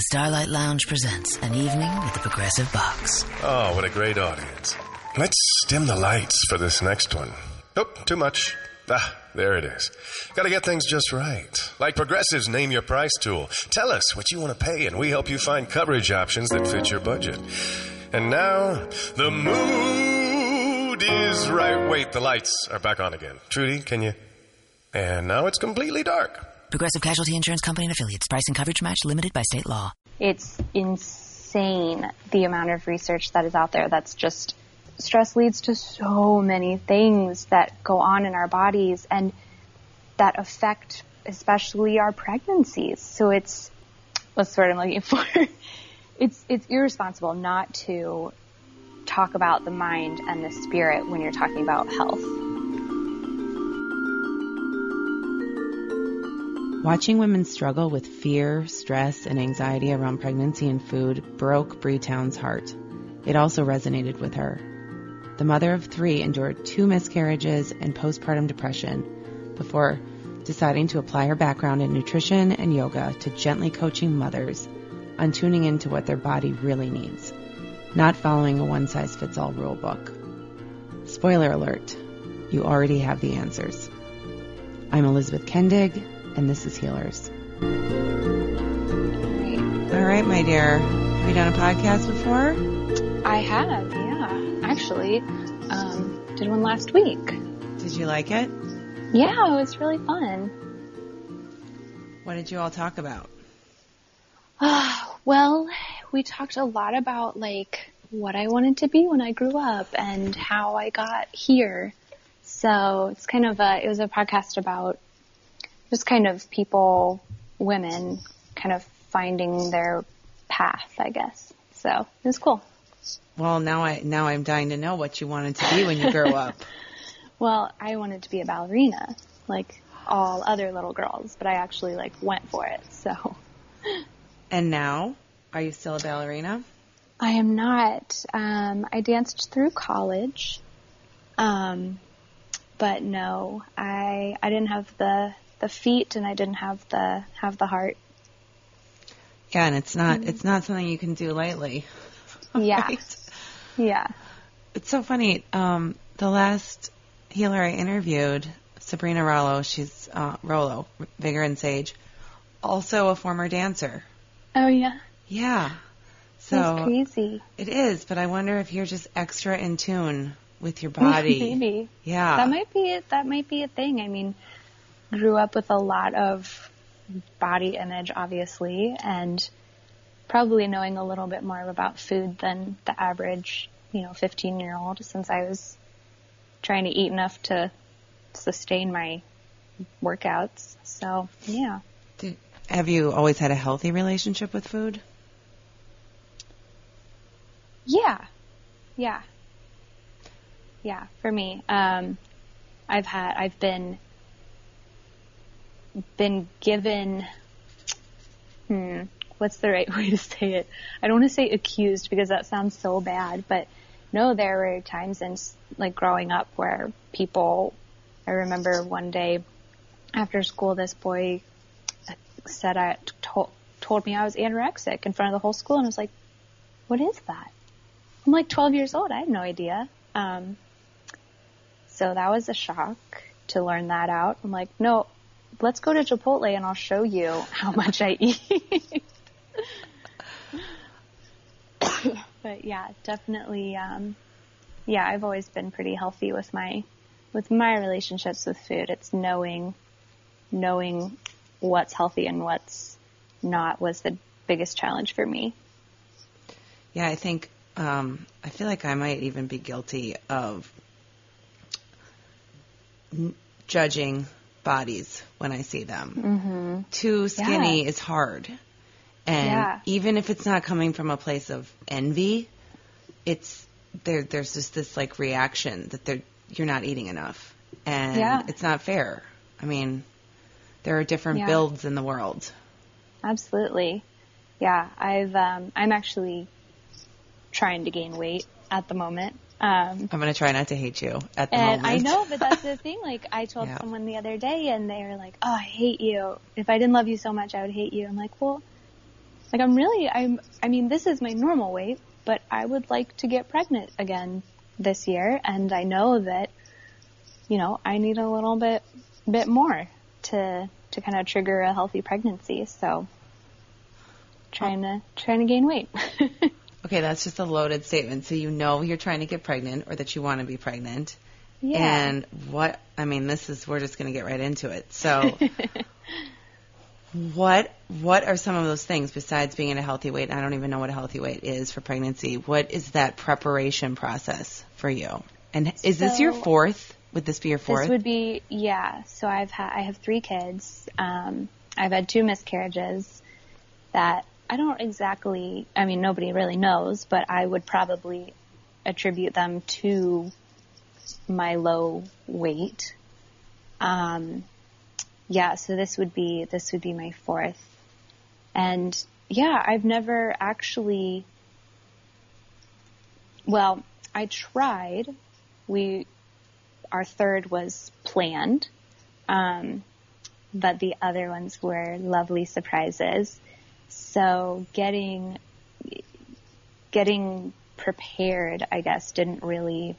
the Starlight Lounge presents an evening with the Progressive Box. Oh, what a great audience. Let's dim the lights for this next one. Nope, too much. Ah, there it is. Gotta get things just right. Like Progressive's Name Your Price tool. Tell us what you want to pay, and we help you find coverage options that fit your budget. And now, the mood is right. Wait, the lights are back on again. Trudy, can you? And now it's completely dark. Progressive Casualty Insurance Company and affiliates. Price and coverage match limited by state law. It's insane the amount of research that is out there that's just stress leads to so many things that go on in our bodies and that affect especially our pregnancies. So it's what's the word I'm looking for? it's it's irresponsible not to talk about the mind and the spirit when you're talking about health. Watching women struggle with fear, stress, and anxiety around pregnancy and food broke Bri Towne's heart. It also resonated with her. The mother of three endured two miscarriages and postpartum depression before deciding to apply her background in nutrition and yoga to gently coaching mothers on tuning into what their body really needs, not following a one size fits all rule book. Spoiler alert, you already have the answers. I'm Elizabeth Kendig, and this is Healers. All right, my dear. Have you done a podcast before? I have, yeah. Actually, um, did one last week. Did you like it? Yeah, it was really fun. What did you all talk about? Uh, well, we talked a lot about like what I wanted to be when I grew up and how I got here. So it's kind of a, it was a podcast about just kind of people, women, kind of finding their path, I guess. So it was cool. Well, now I now I'm dying to know what you wanted to be when you grow up. well, I wanted to be a ballerina, like all other little girls, but I actually like went for it. So. And now, are you still a ballerina? I am not. Um, I danced through college, um, but no, I I didn't have the the feet and I didn't have the have the heart. Yeah, and it's not it's not something you can do lightly. Yeah. Right? Yeah. It's so funny. Um, the last healer I interviewed, Sabrina Rollo, she's uh, Rollo, Vigor and Sage, also a former dancer. Oh yeah. Yeah. So That's crazy. It is, but I wonder if you're just extra in tune with your body. Maybe. Yeah. That might be it. That might be a thing. I mean, grew up with a lot of body image, obviously, and probably knowing a little bit more about food than the average, you know, 15 year old since I was trying to eat enough to sustain my workouts. So, yeah. Did, have you always had a healthy relationship with food? Yeah. Yeah. Yeah, for me. Um, I've had, I've been, been given, hmm, what's the right way to say it? I don't want to say accused because that sounds so bad, but no, there were times in like growing up where people, I remember one day after school, this boy said I told, told me I was anorexic in front of the whole school and I was like, what is that? I'm like 12 years old. I had no idea. Um, so that was a shock to learn that out. I'm like, no, let's go to Chipotle and I'll show you how much I eat. but yeah, definitely. Um, yeah, I've always been pretty healthy with my with my relationships with food. It's knowing knowing what's healthy and what's not was the biggest challenge for me. Yeah, I think um, I feel like I might even be guilty of n- judging bodies when I see them. Mm-hmm. Too skinny Yeah. is hard. And Yeah. even if it's not coming from a place of envy, it's there there's just this like reaction that they're you're not eating enough. And Yeah. it's not fair. I mean, there are different builds in the world. Absolutely. Yeah, I've um, I'm actually trying to gain weight at the moment. Um, I'm going to try not to hate you at the and I know, but that's the thing. Like I told Yeah. someone the other day, and they were like, "Oh, I hate you. If I didn't love you so much, I would hate you." I'm like, "Well, like I'm really I'm I mean this is my normal weight, but I would like to get pregnant again this year and I know that you know, I need a little bit bit more to to kind of trigger a healthy pregnancy. So trying to trying to gain weight. okay, that's just a loaded statement. So you know you're trying to get pregnant or that you want to be pregnant. Yeah. And what I mean, this is we're just going to get right into it. So what what are some of those things besides being in a healthy weight? I don't even know what a healthy weight is for pregnancy. What is that preparation process for you? And is So- this your fourth? Would this be your fourth? This would be yeah. So I've had I have three kids. Um, I've had two miscarriages that I don't exactly. I mean, nobody really knows, but I would probably attribute them to my low weight. Um, yeah. So this would be this would be my fourth, and yeah, I've never actually. Well, I tried. We our third was planned, um, but the other ones were lovely surprises. So getting getting prepared, I guess, didn't really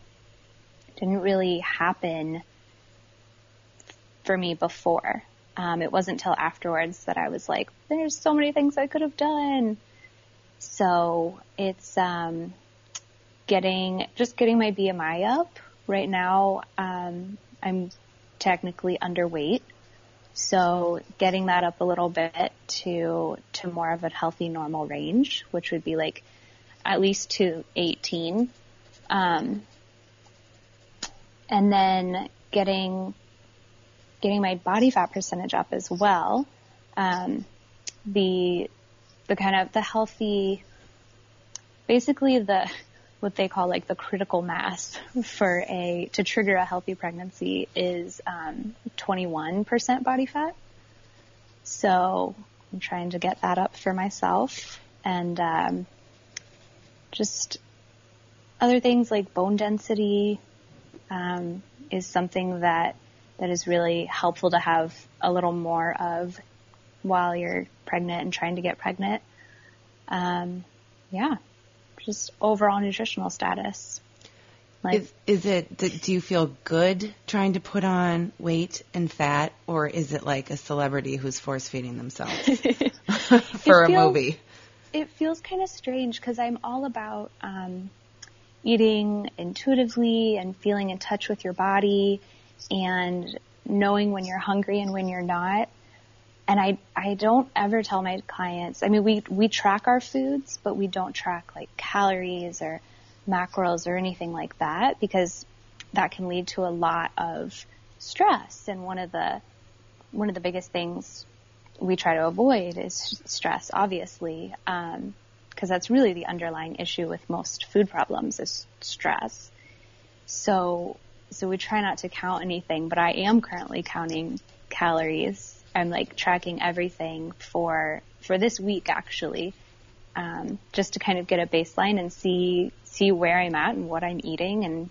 didn't really happen for me before. Um, it wasn't until afterwards that I was like, "There's so many things I could have done." So it's um, getting just getting my BMI up. Right now, um, I'm technically underweight, so getting that up a little bit to to more of a healthy normal range, which would be like at least to 18, um, and then getting getting my body fat percentage up as well. Um, the the kind of the healthy, basically the what they call like the critical mass for a to trigger a healthy pregnancy is um, 21% body fat. So I'm trying to get that up for myself and um, just other things like bone density um, is something that that is really helpful to have a little more of while you're pregnant and trying to get pregnant. Um, yeah, just overall nutritional status. Like, Is, is it, do you feel good trying to put on weight and fat, or is it like a celebrity who's force feeding themselves for a feels- movie? it feels kind of strange because I'm all about um, eating intuitively and feeling in touch with your body and knowing when you're hungry and when you're not. And I I don't ever tell my clients. I mean, we we track our foods, but we don't track like calories or macros or anything like that because that can lead to a lot of stress. And one of the one of the biggest things we try to avoid is stress, obviously, um, because that's really the underlying issue with most food problems is stress. So, so we try not to count anything, but I am currently counting calories. I'm like tracking everything for for this week actually, um, just to kind of get a baseline and see see where I'm at and what I'm eating and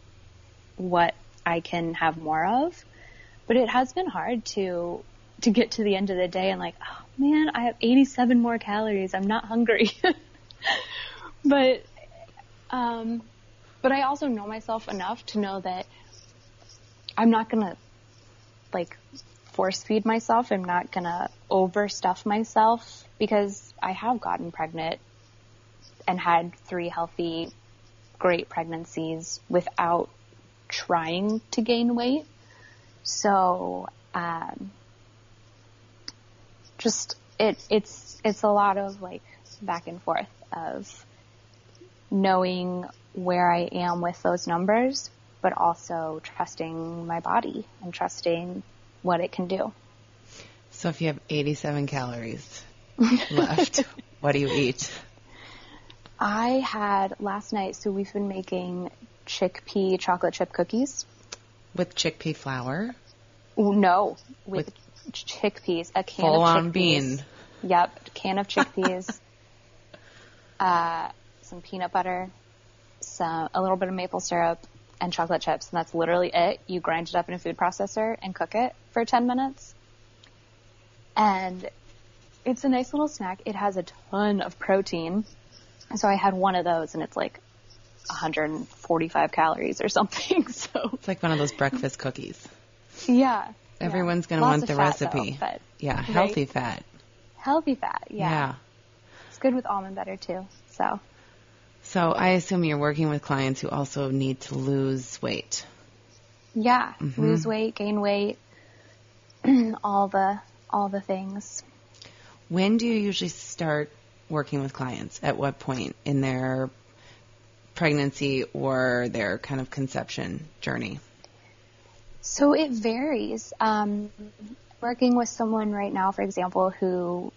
what I can have more of. But it has been hard to to get to the end of the day and like, oh man, I have 87 more calories. I'm not hungry. but um, but I also know myself enough to know that I'm not gonna like force feed myself. I'm not gonna overstuff myself because I have gotten pregnant and had three healthy, great pregnancies without trying to gain weight. So, um, just it it's it's a lot of like back and forth of knowing where I am with those numbers, but also trusting my body and trusting what it can do. So if you have 87 calories left, what do you eat? I had last night, so we've been making chickpea chocolate chip cookies. With chickpea flour? No, with, With- chickpeas, a can Full of on chickpeas. bean. Yep, can of chickpeas. uh, some peanut butter, some a little bit of maple syrup, and chocolate chips, and that's literally it. You grind it up in a food processor and cook it for ten minutes. And it's a nice little snack. It has a ton of protein. So I had one of those and it's like 145 calories or something. So It's like one of those breakfast cookies. yeah. Everyone's yeah. going to want the recipe. Though, but yeah, healthy fat. healthy fat. Yeah. yeah. It's good with almond butter too. So So I assume you're working with clients who also need to lose weight. yeah, Mm-hmm. lose weight, gain weight, all the all the things. When do you usually start working with clients? At what point in their pregnancy or their kind of conception journey? So it varies. Um, working with someone right now, for example, who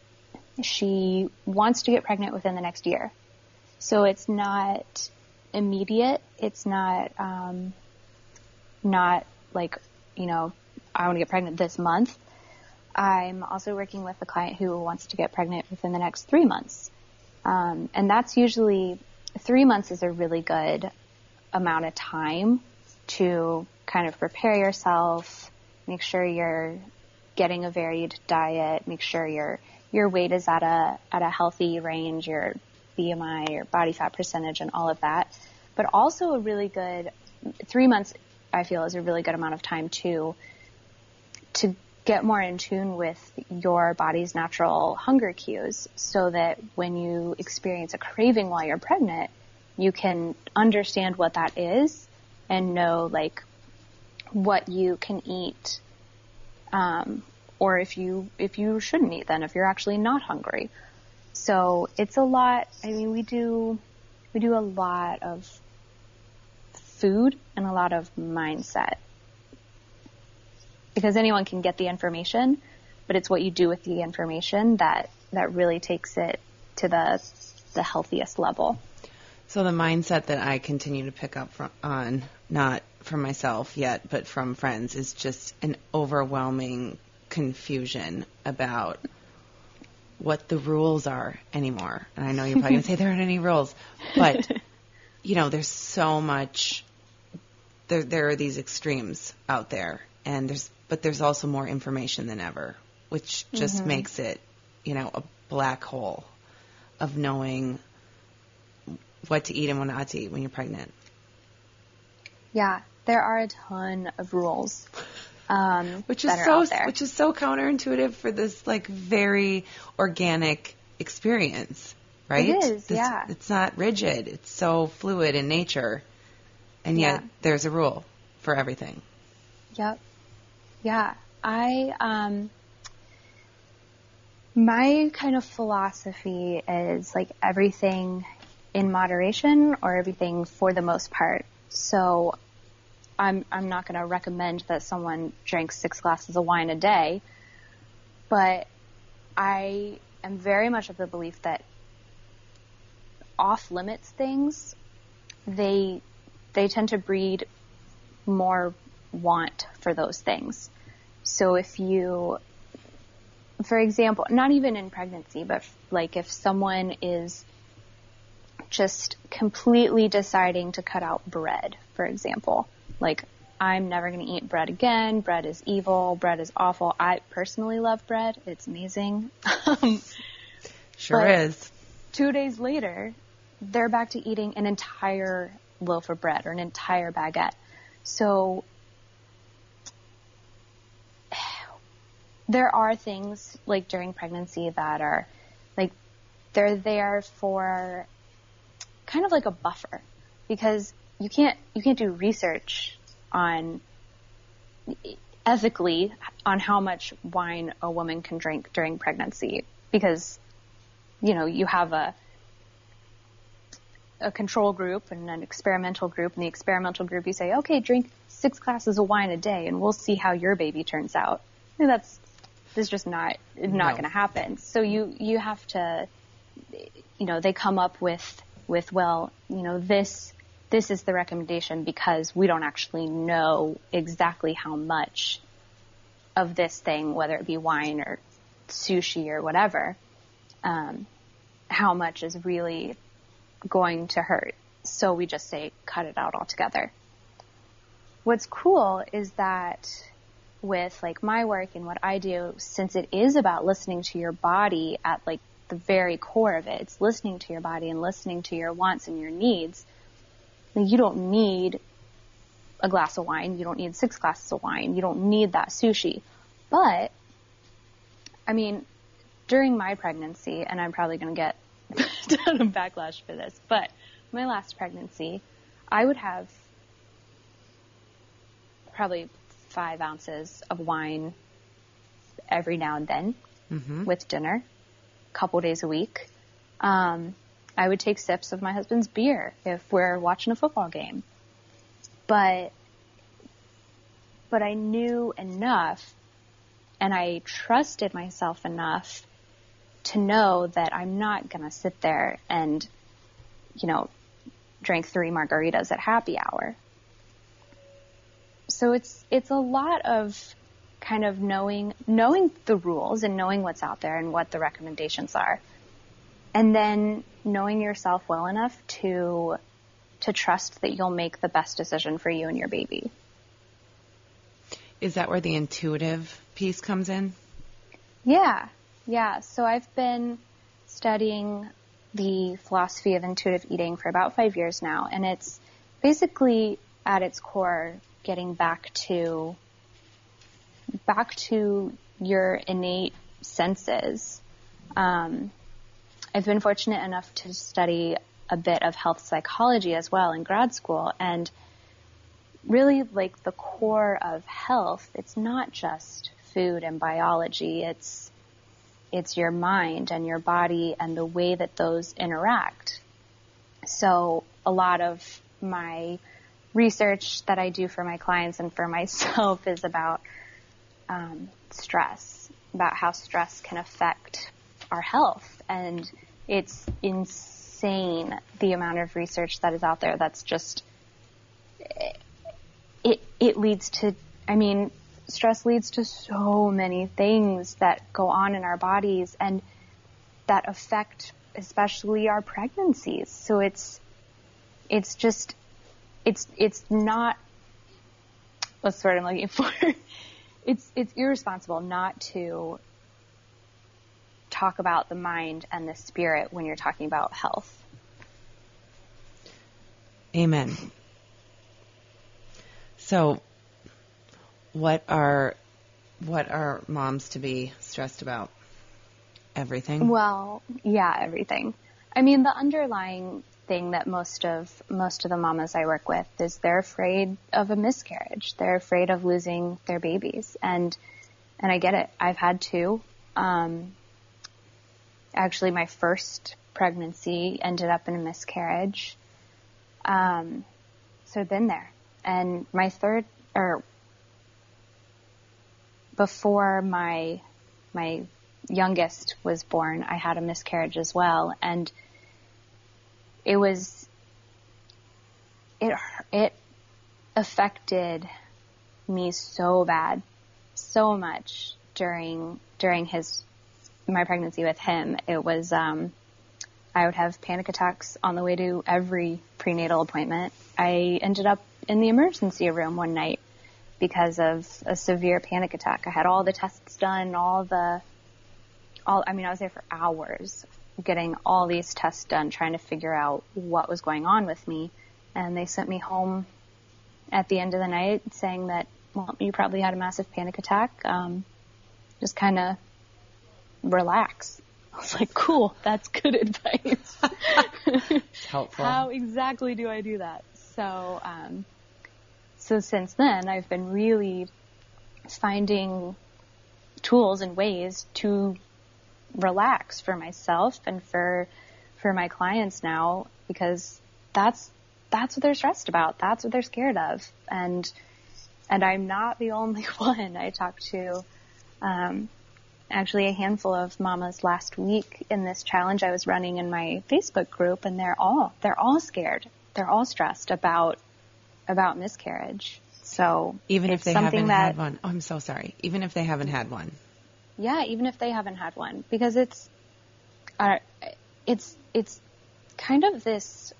she wants to get pregnant within the next year. So it's not immediate. It's not um, not like you know I want to get pregnant this month. I'm also working with a client who wants to get pregnant within the next three months, um, and that's usually three months is a really good amount of time to kind of prepare yourself, make sure you're getting a varied diet, make sure your your weight is at a at a healthy range, your BMI, or body fat percentage, and all of that. But also a really good three months, I feel, is a really good amount of time to to get more in tune with your body's natural hunger cues, so that when you experience a craving while you're pregnant, you can understand what that is and know like what you can eat um, or if you if you shouldn't eat then if you're actually not hungry so it's a lot i mean we do we do a lot of food and a lot of mindset. Because anyone can get the information but it's what you do with the information that that really takes it to the the healthiest level. So the mindset that I continue to pick up from, on, not from myself yet, but from friends, is just an overwhelming confusion about what the rules are anymore. And I know you're probably going to say there aren't any rules, but you know, there's so much. There, there are these extremes out there, and there's, but there's also more information than ever, which just mm-hmm. makes it, you know, a black hole of knowing what to eat and what not to eat when you're pregnant. Yeah, there are a ton of rules. Um, Which is so which is so counterintuitive for this like very organic experience, right? It is, This- yeah. It's not rigid. It's so fluid in nature. And yet Yeah. there's a rule for everything. Yep. Yeah. I, um, my kind of philosophy is like everything in moderation or everything for the most part. So I'm, I'm not going to recommend that someone drinks six glasses of wine a day, but I am very much of the belief that off limits things, they, they tend to breed more want for those things. So if you, for example, not even in pregnancy, but like if someone is just completely deciding to cut out bread, for example, like I'm never going to eat bread again. Bread is evil. Bread is awful. I personally love bread. It's amazing. Um, Sure But- is. two days later, they're back to eating an entire loaf of bread or an entire baguette. So there are things like during pregnancy that are like they're there for kind of like a buffer because you can't you can't do research on ethically on how much wine a woman can drink during pregnancy because you know you have a a control group and an experimental group. and the experimental group, you say, okay, drink six glasses of wine a day, and we'll see how your baby turns out. And that's that's just not not No. going to happen. So you you have to, you know, they come up with with well, you know, this this is the recommendation because we don't actually know exactly how much of this thing, whether it be wine or sushi or whatever, um, how much is really going to hurt. So we just say cut it out altogether. What's cool is that with like my work and what I do, since it is about listening to your body at like the very core of it, it's listening to your body and listening to your wants and your needs. Like, you don't need a glass of wine. You don't need six glasses of wine. You don't need that sushi. But, I mean, during my pregnancy, and I'm probably going to get a ton of backlash for this, but my last pregnancy, I would have probably five ounces of wine every now and then Mm-hmm. with dinner, a couple days a week. Um, I would take sips of my husband's beer if we're watching a football game. But, but I knew enough and I trusted myself enough to know that I'm not going to sit there and, you know, drink three margaritas at happy hour. So it's, it's a lot of kind of knowing, knowing the rules and knowing what's out there and what the recommendations are. And then knowing yourself well enough to, to trust that you'll make the best decision for you and your baby. Is that where the intuitive piece comes in? Yeah, yeah. So I've been studying the philosophy of intuitive eating for about five years now, and it's basically at its core getting back to back to your innate senses. Um, I've been fortunate enough to study a bit of health psychology as well in grad school, and really like the core of health, it's not just food and biology. It's it's your mind and your body and the way that those interact. So a lot of my research that I do for my clients and for myself is about um, stress, about how stress can affect our health, and it's insane the amount of research that is out there. That's just it. It leads to, I mean, stress leads to so many things that go on in our bodies and that affect especially our pregnancies. So it's, it's just, it's, it's not, what's the word I'm looking for? it's, it's irresponsible not to talk about the mind and the spirit when you're talking about health. Amen. So, what are what are moms to be stressed about? Everything. Well, yeah, everything. I mean, the underlying thing that most of most of the mamas I work with is they're afraid of a miscarriage. They're afraid of losing their babies, and and I get it. I've had two. Um, actually, my first pregnancy ended up in a miscarriage. Um, so been there, and my third or before my my youngest was born, I had a miscarriage as well, and it was it it affected me so bad, so much during during his my pregnancy with him. It was um, I would have panic attacks on the way to every prenatal appointment. I ended up in the emergency room one night because of a severe panic attack. I had all the tests done, all the all I mean I was there for hours getting all these tests done trying to figure out what was going on with me and they sent me home at the end of the night saying that well you probably had a massive panic attack um, just kind of relax. I was like, cool, that's good advice. Helpful. How exactly do I do that? So, um, so since then, I've been really finding tools and ways to relax for myself and for for my clients now because that's that's what they're stressed about. That's what they're scared of, and and I'm not the only one. I talk to um, actually a handful of mamas last week in this challenge I was running in my Facebook group, and they're all they're all scared. They're all stressed about about miscarriage. So Even if they haven't that, had one. Oh, I'm so sorry. Even if they haven't had one. yeah, even if they haven't had one, because it's, uh, it's it's kind of this.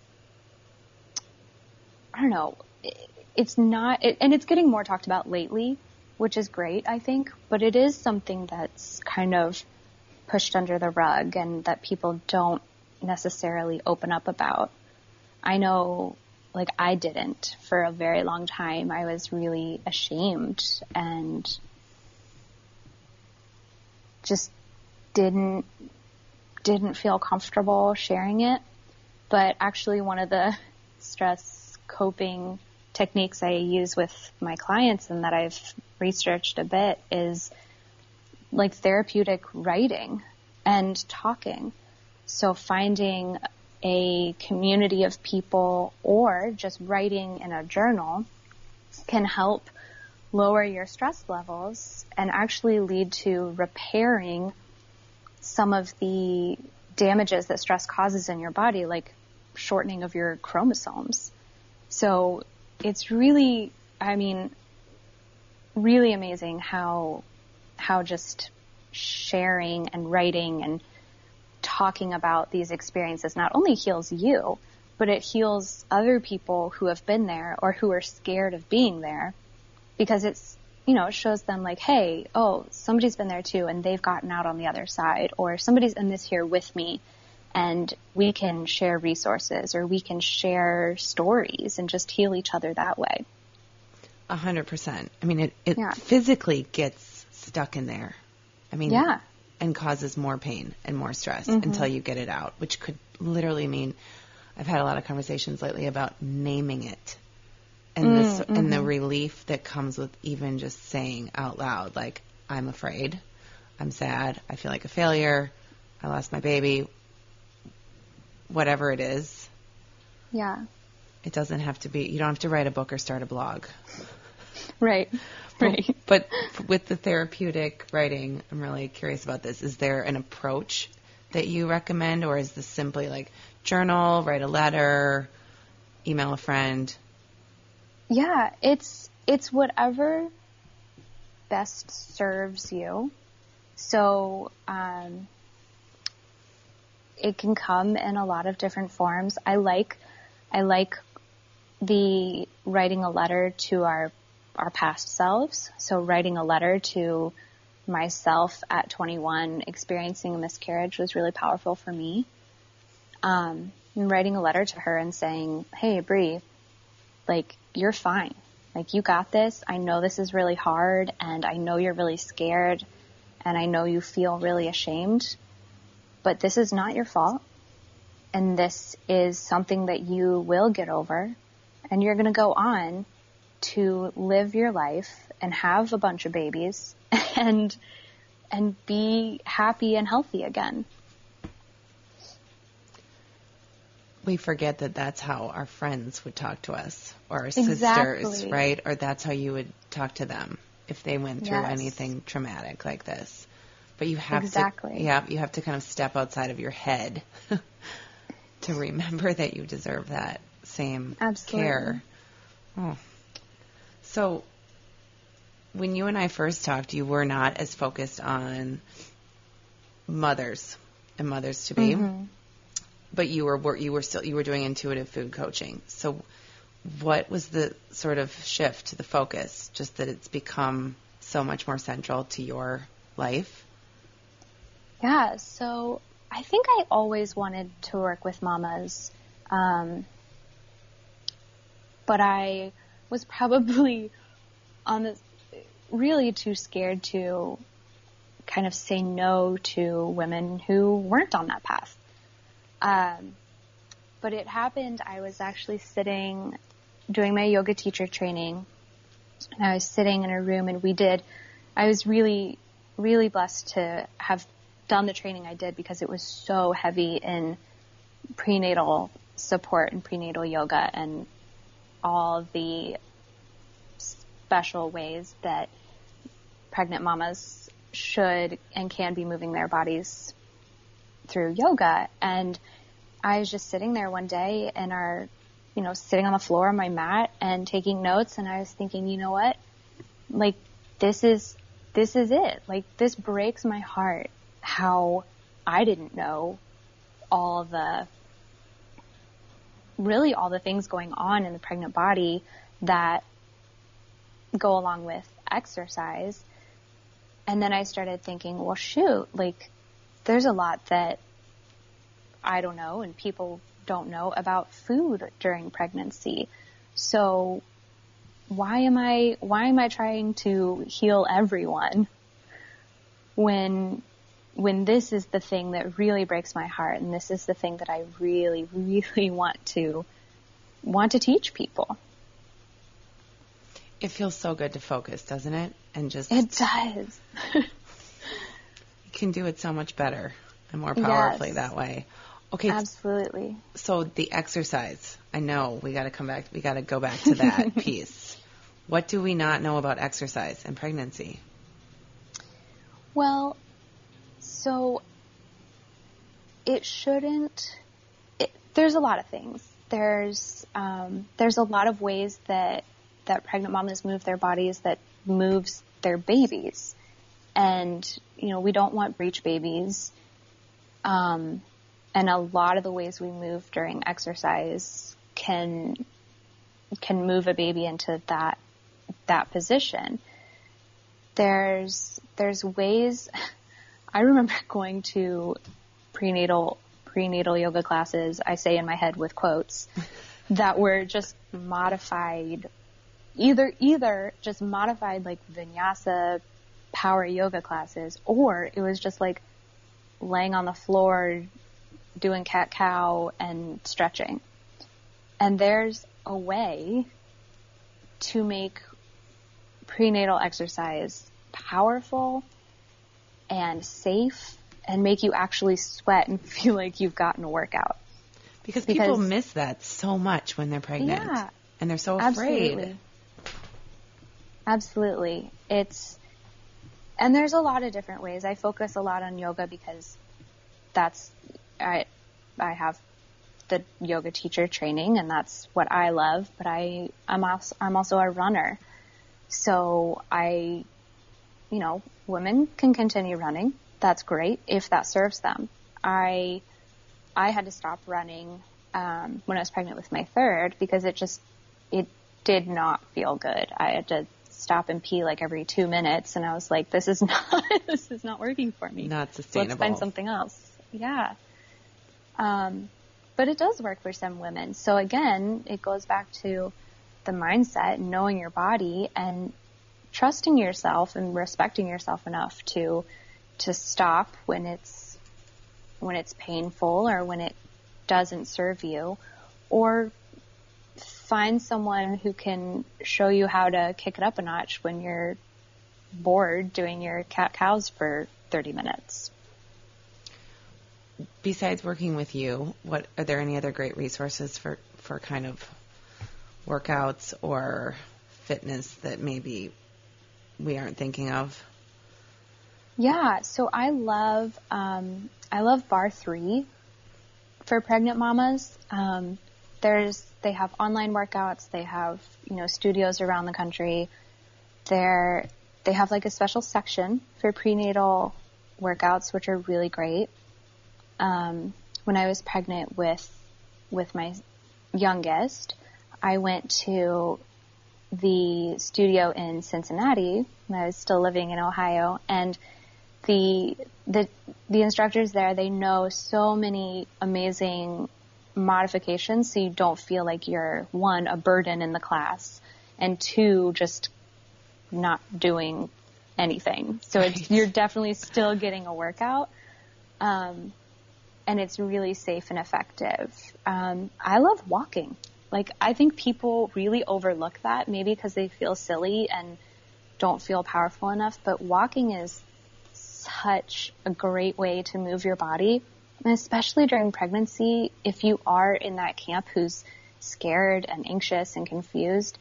I don't know. it- It's not, it, and it's getting more talked about lately which is great, I think, but it is something that's kind of pushed under the rug and that people don't necessarily open up about. I know, like, I didn't for a very long time. I was really ashamed and just didn't didn't feel comfortable sharing it. But actually, one of the stress coping techniques I use with my clients and that I've researched a bit is like therapeutic writing and talking. So finding a community of people or just writing in a journal can help lower your stress levels and actually lead to repairing some of the damages that stress causes in your body, like shortening of your chromosomes. So it's really, I mean, really amazing how, how just sharing and writing and talking about these experiences not only heals you, but it heals other people who have been there or who are scared of being there because it's you know, it shows them like, hey, oh, somebody's been there too and they've gotten out on the other side or somebody's in this here with me and we can share resources or we can share stories and just heal each other that way. A hundred percent. I mean, it, it Yeah. physically gets stuck in there. I mean, Yeah. and causes more pain and more stress Mm-hmm. until you get it out, which could literally mean I've had a lot of conversations lately about naming it and Mm, this mm-hmm. the relief that comes with even just saying out loud like I'm afraid, I'm sad, I feel like a failure, I lost my baby, whatever it is. Yeah. It doesn't have to be you don't have to write a book or start a blog. Right. Right. But with the therapeutic writing, I'm really curious about this. Is there an approach that you recommend, or is this simply like journal, write a letter, email a friend? Yeah, it's it's whatever best serves you. So um, it can come in a lot of different forms. I like I like the writing a letter to our our past selves. So writing a letter to myself at 21 experiencing a miscarriage was really powerful for me. Um, writing a letter to her and saying, "Hey, Bri, like you're fine. Like you got this. I know this is really hard and I know you're really scared and I know you feel really ashamed, but this is not your fault. And this is something that you will get over and you're going to go on to live your life and have a bunch of babies and and be happy and healthy again. We forget that that's how our friends would talk to us, or our Exactly. sisters, right? Or that's how you would talk to them if they went through Yes. anything traumatic like this. But you have Exactly. to, yeah, you have to kind of step outside of your head to remember that you deserve that same Absolutely. care. Oh. So, when you and I first talked, you were not as focused on mothers and mothers to be, mm-hmm. but you were you were still you were doing intuitive food coaching. So, what was the sort of shift, to the focus? Just that it's become so much more central to your life. Yeah, so I think I always wanted to work with mamas, um, but I was probably on this really too scared to kind of say no to women who weren't on that path. Um, but it happened. I was actually sitting doing my yoga teacher training, and I was sitting in a room, and we did. I was really, really blessed to have done the training I did because it was so heavy in prenatal support and prenatal yoga and all the special ways that pregnant mamas should and can be moving their bodies through yoga. And I was just sitting there one day in our, you know, sitting on the floor on my mat and taking notes. And I was thinking, you know what? Like, this is, this is it. Like, this breaks my heart how I didn't know all the, really all the things going on in the pregnant body that go along with exercise. And then I started thinking, well, shoot, like, there's a lot that I don't know and people don't know about food during pregnancy. So why am I, why am I trying to heal everyone when, when this is the thing that really breaks my heart and this is the thing that I really, really want to, want to teach people? It feels so good to focus, doesn't it? And just It does. you can do it so much better and more powerfully Yes. that way. Okay, Absolutely. so the exercise. I know we got to come back. We got to go back to that piece. What do we not know about exercise and pregnancy? Well, so it shouldn't. It, there's a lot of things. There's um, there's a lot of ways that that pregnant mamas move their bodies that moves their babies, and you know we don't want breech babies. Um, and a lot of the ways we move during exercise can can move a baby into that that position there's there's ways I remember going to prenatal prenatal yoga classes I say in my head with quotes that were just modified either either just modified like vinyasa power yoga classes or it was just like laying on the floor doing cat cow and stretching. And there's a way to make prenatal exercise powerful and safe and make you actually sweat and feel like you've gotten a workout. Because, Because- people miss that so much when they're pregnant. Yeah. And they're so afraid. Absolutely. Absolutely. It's, and there's a lot of different ways. I focus a lot on yoga because that's, I, I have the yoga teacher training and that's what I love, but I, I'm also, I'm also a runner. So I, you know, women can continue running. That's great if that serves them. I, I had to stop running um, when I was pregnant with my third because it just it did not feel good. I had to stop and pee like every two minutes, and I was like, "This is not this is not working for me. Not sustainable. Let's find something else." Yeah. Um, but it does work for some women. So again, it goes back to the mindset, knowing your body, and trusting yourself and respecting yourself enough to to stop when it's when it's painful or when it doesn't serve you, or find someone who can show you how to kick it up a notch when you're bored doing your cat cows for 30 minutes. Besides working with you, what are there any other great resources for, for kind of workouts or fitness that maybe we aren't thinking of? Yeah, so I love um, I love Barre3 for pregnant mamas. Um, there's they have online workouts. They have you know studios around the country. They're they have like a special section for prenatal workouts, which are really great. Um, when I was pregnant with with my youngest, I went to the studio in Cincinnati when I was still living in Ohio, and the the the instructors there they know so many amazing modifications, so you don't feel like you're one a burden in the class, and two just not doing anything. So it's Right. you're definitely still getting a workout. Um, and it's really safe and effective. Um, I love walking. Like, I think people really overlook that, maybe because they feel silly and don't feel powerful enough, but walking is such a great way to move your body. And especially during pregnancy, if you are in that camp who's scared and anxious and confused,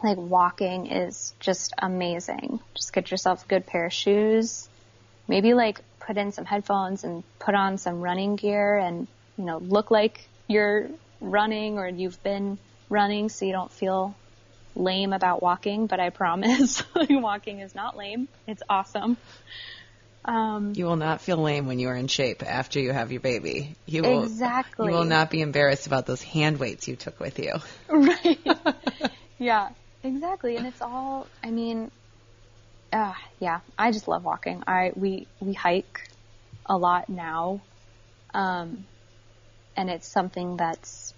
like walking is just amazing. Just get yourself a good pair of shoes, maybe like put in some headphones and put on some running gear and, you know, look like you're running or you've been running so you don't feel lame about walking, but I promise walking is not lame. It's awesome. Um, You will not feel lame when you are in shape after you have your baby. You will, Exactly. You will not be embarrassed about those hand weights you took with you. Right. yeah, exactly. And it's all, I mean, uh, yeah, I just love walking. I we we hike a lot now, um, and it's something that's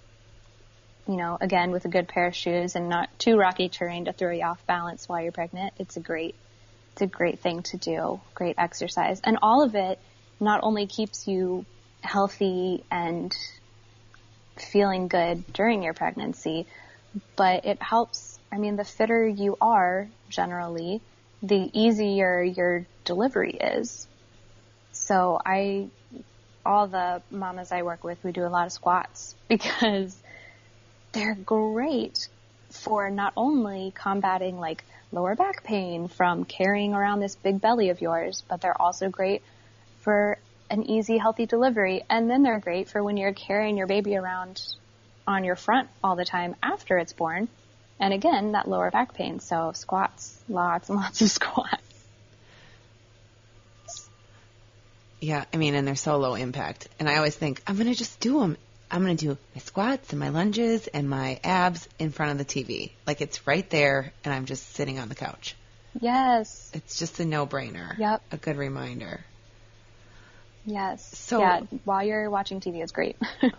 you know again with a good pair of shoes and not too rocky terrain to throw you off balance while you're pregnant. It's a great it's a great thing to do, great exercise, and all of it not only keeps you healthy and feeling good during your pregnancy, but it helps. I mean, the fitter you are generally, the easier your delivery is. So I, all the mamas I work with, we do a lot of squats because they're great for not only combating like lower back pain from carrying around this big belly of yours, but they're also great for an easy, healthy delivery. And then they're great for when you're carrying your baby around on your front all the time after it's born. And again, that lower back pain. So squats, lots and lots of squats. Yeah, I mean, and they're so low impact. And I always think, I'm going to just do them. I'm going to do my squats and my lunges and my abs in front of the TV. Like it's right there, and I'm just sitting on the couch. Yes. It's just a no brainer. Yep. A good reminder. Yes. So- yeah, while you're watching TV, it's great.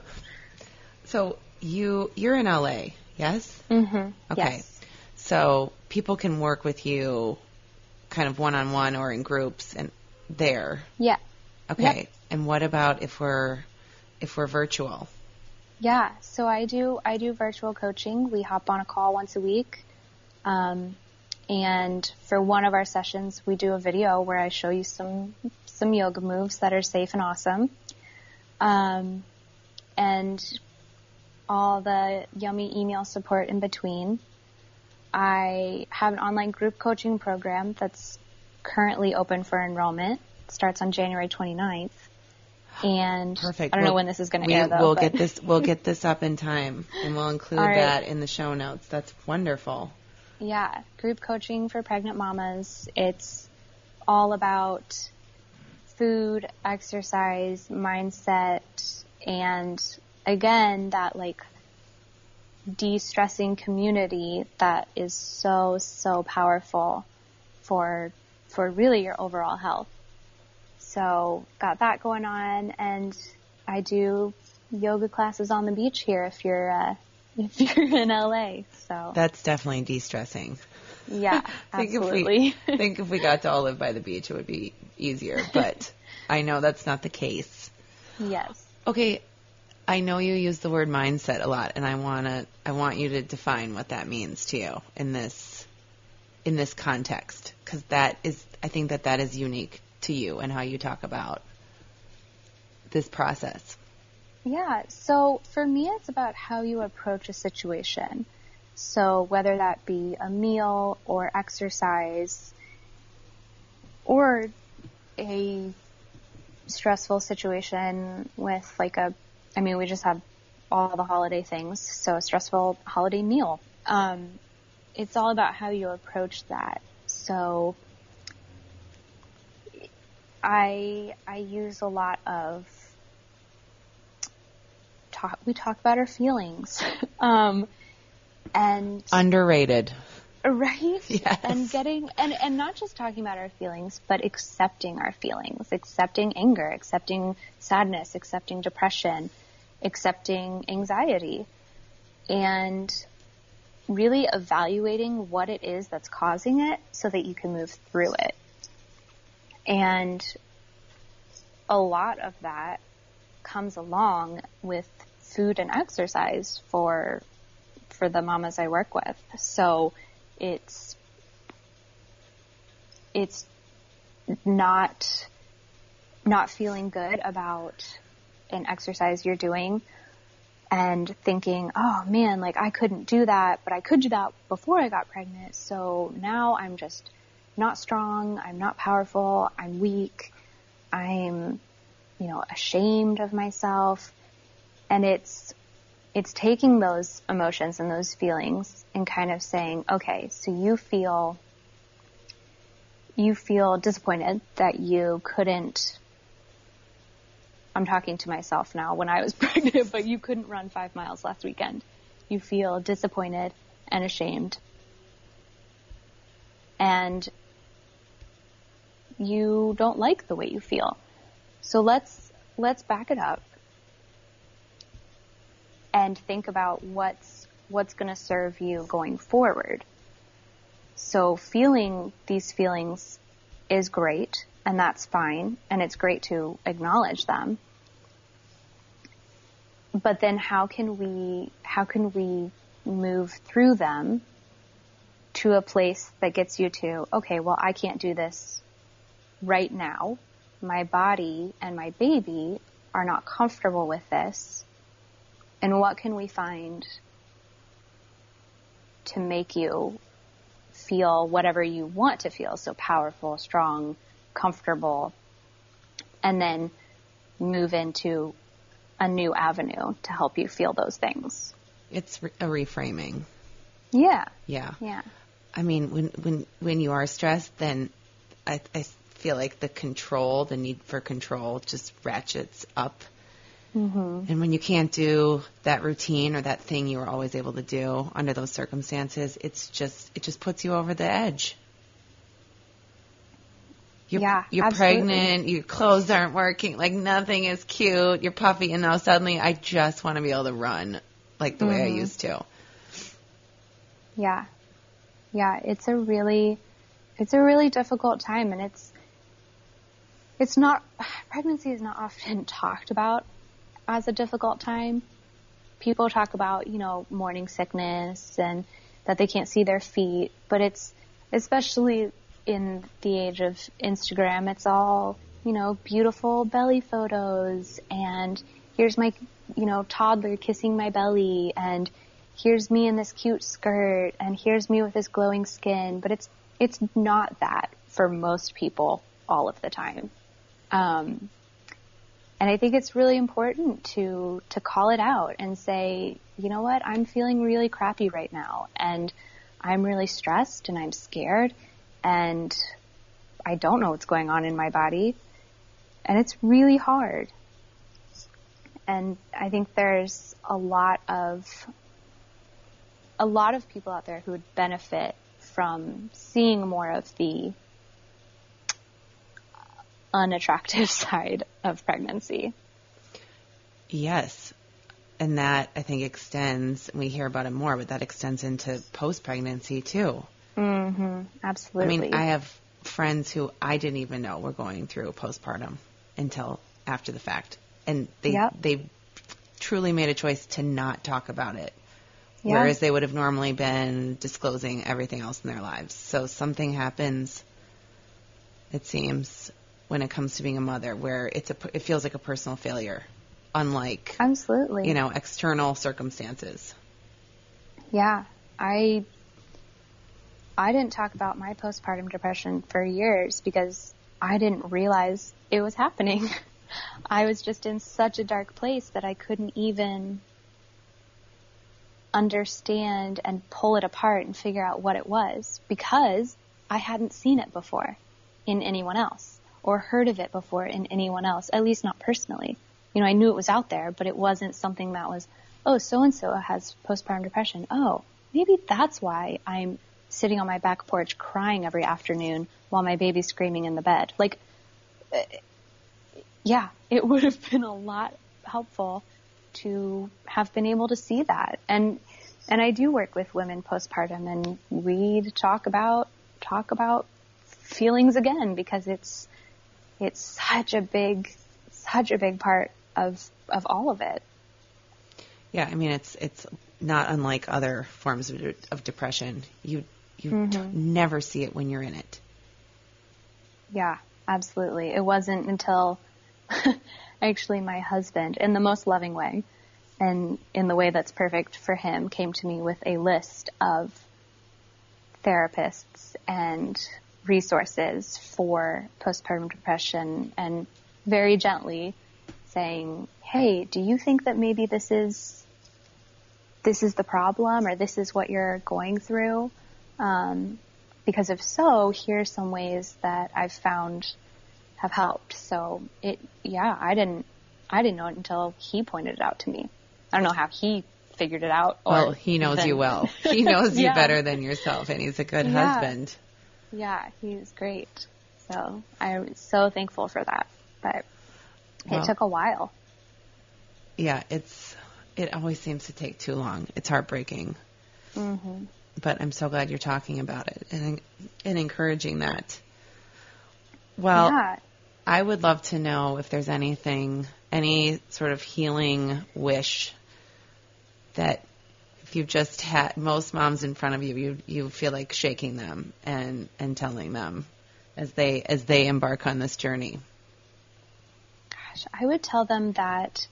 So you you're in LA, yes? mm-hmm. Okay. Yes. So people can work with you kind of one on one or in groups and there. Yeah. Okay. Yep. And what about if we're if we're virtual? Yeah. So I do I do virtual coaching. We hop on a call once a week. Um, and for one of our sessions, we do a video where I show you some some yoga moves that are safe and awesome. Um, and all the yummy email support in between. I have an online group coaching program that's currently open for enrollment. Starts on January 29th. And Perfect. I don't know We'll- when this is going to We, air though. we'll but- get this we'll get this up in time and we'll include right. that in the show notes. That's wonderful. Yeah, group coaching for pregnant mamas. It's all about food, exercise, mindset, and again, that like de-stressing community that is so, so powerful for, for really your overall health. So got that going on and I do yoga classes on the beach here if you're, uh, if you're in LA. So That's definitely de-stressing. yeah, think absolutely. If we, think if we got to all live by the beach, it would be easier. But I know that's not the case. yes. Okay, I know you use the word mindset a lot, and I wanna I want you to define what that means to you in this in this context, because that is I think that that is unique to you and how you talk about this process. Yeah. So for me, it's about how you approach a situation. So whether that be a meal or exercise or a stressful situation with like a, I mean, we just have all the holiday things. So a stressful holiday meal. Um, it's all about how you approach that. So I, I use a lot of talk, we talk about our feelings. um, and Underrated. right? Yes. And getting and and not just talking about our feelings, but accepting our feelings, accepting anger, accepting sadness, accepting depression, accepting anxiety. And really evaluating what it is that's causing it so that you can move through it. And a lot of that comes along with food and exercise for for the mamas I work with. So it's it's not not feeling good about an exercise you're doing and thinking, oh man, like I couldn't do that, but I could do that before I got pregnant. So now I'm just not strong. I'm not powerful. I'm weak. I'm, you know, ashamed of myself. And it's, it's taking those emotions and those feelings and kind of saying, okay, so you feel, you feel disappointed that you couldn't I'm talking to myself now when I was pregnant, but you couldn't run five miles last weekend. You feel disappointed and ashamed. And you don't like the way you feel. So let's let's back it up and think about what's what's going to serve you going forward. So feeling these feelings is great and that's fine and it's great to acknowledge them. But then how can we how can we move through them to a place that gets you to okay, well I can't do this right now. My body and my baby are not comfortable with this. And what can we find to make you feel whatever you want to feel? So powerful, strong, comfortable, and then move into a new avenue to help you feel those things. It's a reframing. Yeah. Yeah. Yeah. I mean, when when when you are stressed, then I, I feel like the control, the need for control, just ratchets up. Mm-hmm. And when you can't do that routine or that thing you were always able to do under those circumstances, it's just it just puts you over the edge. You're, Yeah, you're absolutely. pregnant, your clothes aren't working, like nothing is cute, you're puffy, and now suddenly I just want to be able to run like the way I Mm-hmm. used to. Yeah. Yeah, it's a really it's a really difficult time and it's it's not pregnancy is not often talked about as a difficult time. People talk about, you know, morning sickness and that they can't see their feet, but it's especially in the age of Instagram, it's all, you know, beautiful belly photos and here's my, you know, toddler kissing my belly and here's me in this cute skirt and here's me with this glowing skin, but it's it's not that for most people all of the time. Um, and I think it's really important to to call it out and say, you know what, I'm feeling really crappy right now, and I'm really stressed and I'm scared, and I don't know what's going on in my body, and it's really hard. And I think there's a lot of a lot of people out there who would benefit from seeing more of the unattractive side of pregnancy. Yes. And that I think extends, we hear about it more, but that extends into post pregnancy too. I Absolutely. I mean, I have friends who I didn't even know were going through postpartum until after the fact. And they, Yep. they truly made a choice to not talk about it. Yeah. Whereas they would have normally been disclosing everything else in their lives. So something happens, it seems, when it comes to being a mother, where it's a, it feels like a personal failure, unlike Absolutely. you know, external circumstances. Yeah. I I didn't talk about my postpartum depression for years because I didn't realize it was happening. I was just in such a dark place that I couldn't even understand and pull it apart and figure out what it was because I hadn't seen it before in anyone else or heard of it before in anyone else, at least not personally. You know, I knew it was out there, but it wasn't something that was, oh, so and so has postpartum depression. Oh, maybe that's why I'm sitting on my back porch crying every afternoon while my baby's screaming in the bed. Like, uh, yeah, it would have been a lot helpful to have been able to see that. And and I do work with women postpartum and we talk about talk about feelings again because it's it's such a big such a big part of of all of it. Yeah, I mean it's it's not unlike other forms of, of depression. You you mm-hmm. t- never see it when you're in it. Yeah, absolutely. It wasn't until actually my husband, in the most loving way, and in the way that's perfect for him, came to me with a list of therapists and resources for postpartum depression and very gently saying, Hey, do you think that maybe this is, this is the problem or this is what you're going through? Um, because if so, here's some ways that I've found have helped. So it, yeah, I didn't, I didn't know it until he pointed it out to me. I don't know how he figured it out. Or Well, he knows even- you well. He knows you better than yourself, and he's a good Yeah. husband. Yeah, he's great. So I'm so thankful for that. But Well- it took a while. Yeah, it's it always seems to take too long. It's heartbreaking. hmm But I'm so glad you're talking about it and and encouraging that. Well, yeah. I would love to know if there's anything, any sort of healing wish that if you've just had most moms in front of you, you you feel like shaking them and and telling them as they as they embark on this journey. Gosh, I would tell them that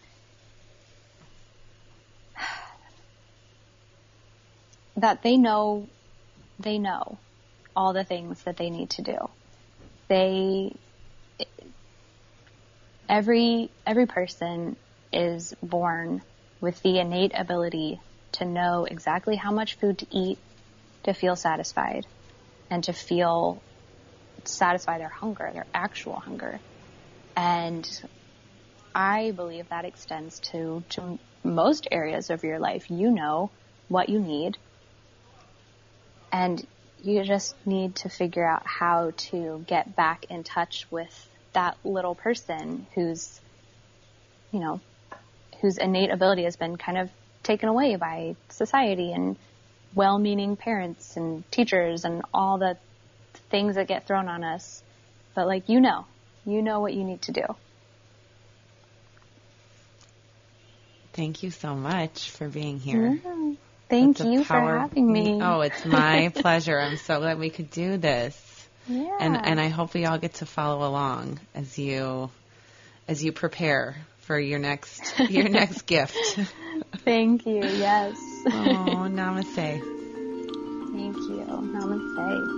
that they know they know all the things that they need to do. They every every person is born with the innate ability to know exactly how much food to eat to feel satisfied and to feel satisfy their hunger, their actual hunger. And I believe that extends to, to most areas of your life. You know what you need, and you just need to figure out how to get back in touch with that little person whose, you know, whose innate ability has been kind of taken away by society and well-meaning parents and teachers and all the things that get thrown on us. But like, you know, you know what you need to do. Thank you so much for being here. Mm-hmm. Thank It's a you for having me. Oh, it's my pleasure. I'm so glad we could do this. yeah. And and I hope we all get to follow along as you as you prepare for your next your next gift. Thank you. Yes. Oh, namaste. Thank you. Namaste.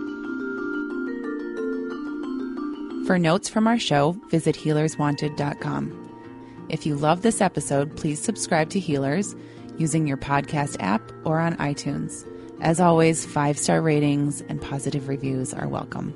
For notes from our show, visit healerswanted.com. If you love this episode, please subscribe to Healers using your podcast app or on iTunes. As always, five star ratings and positive reviews are welcome.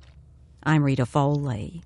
I'm Rita Foley.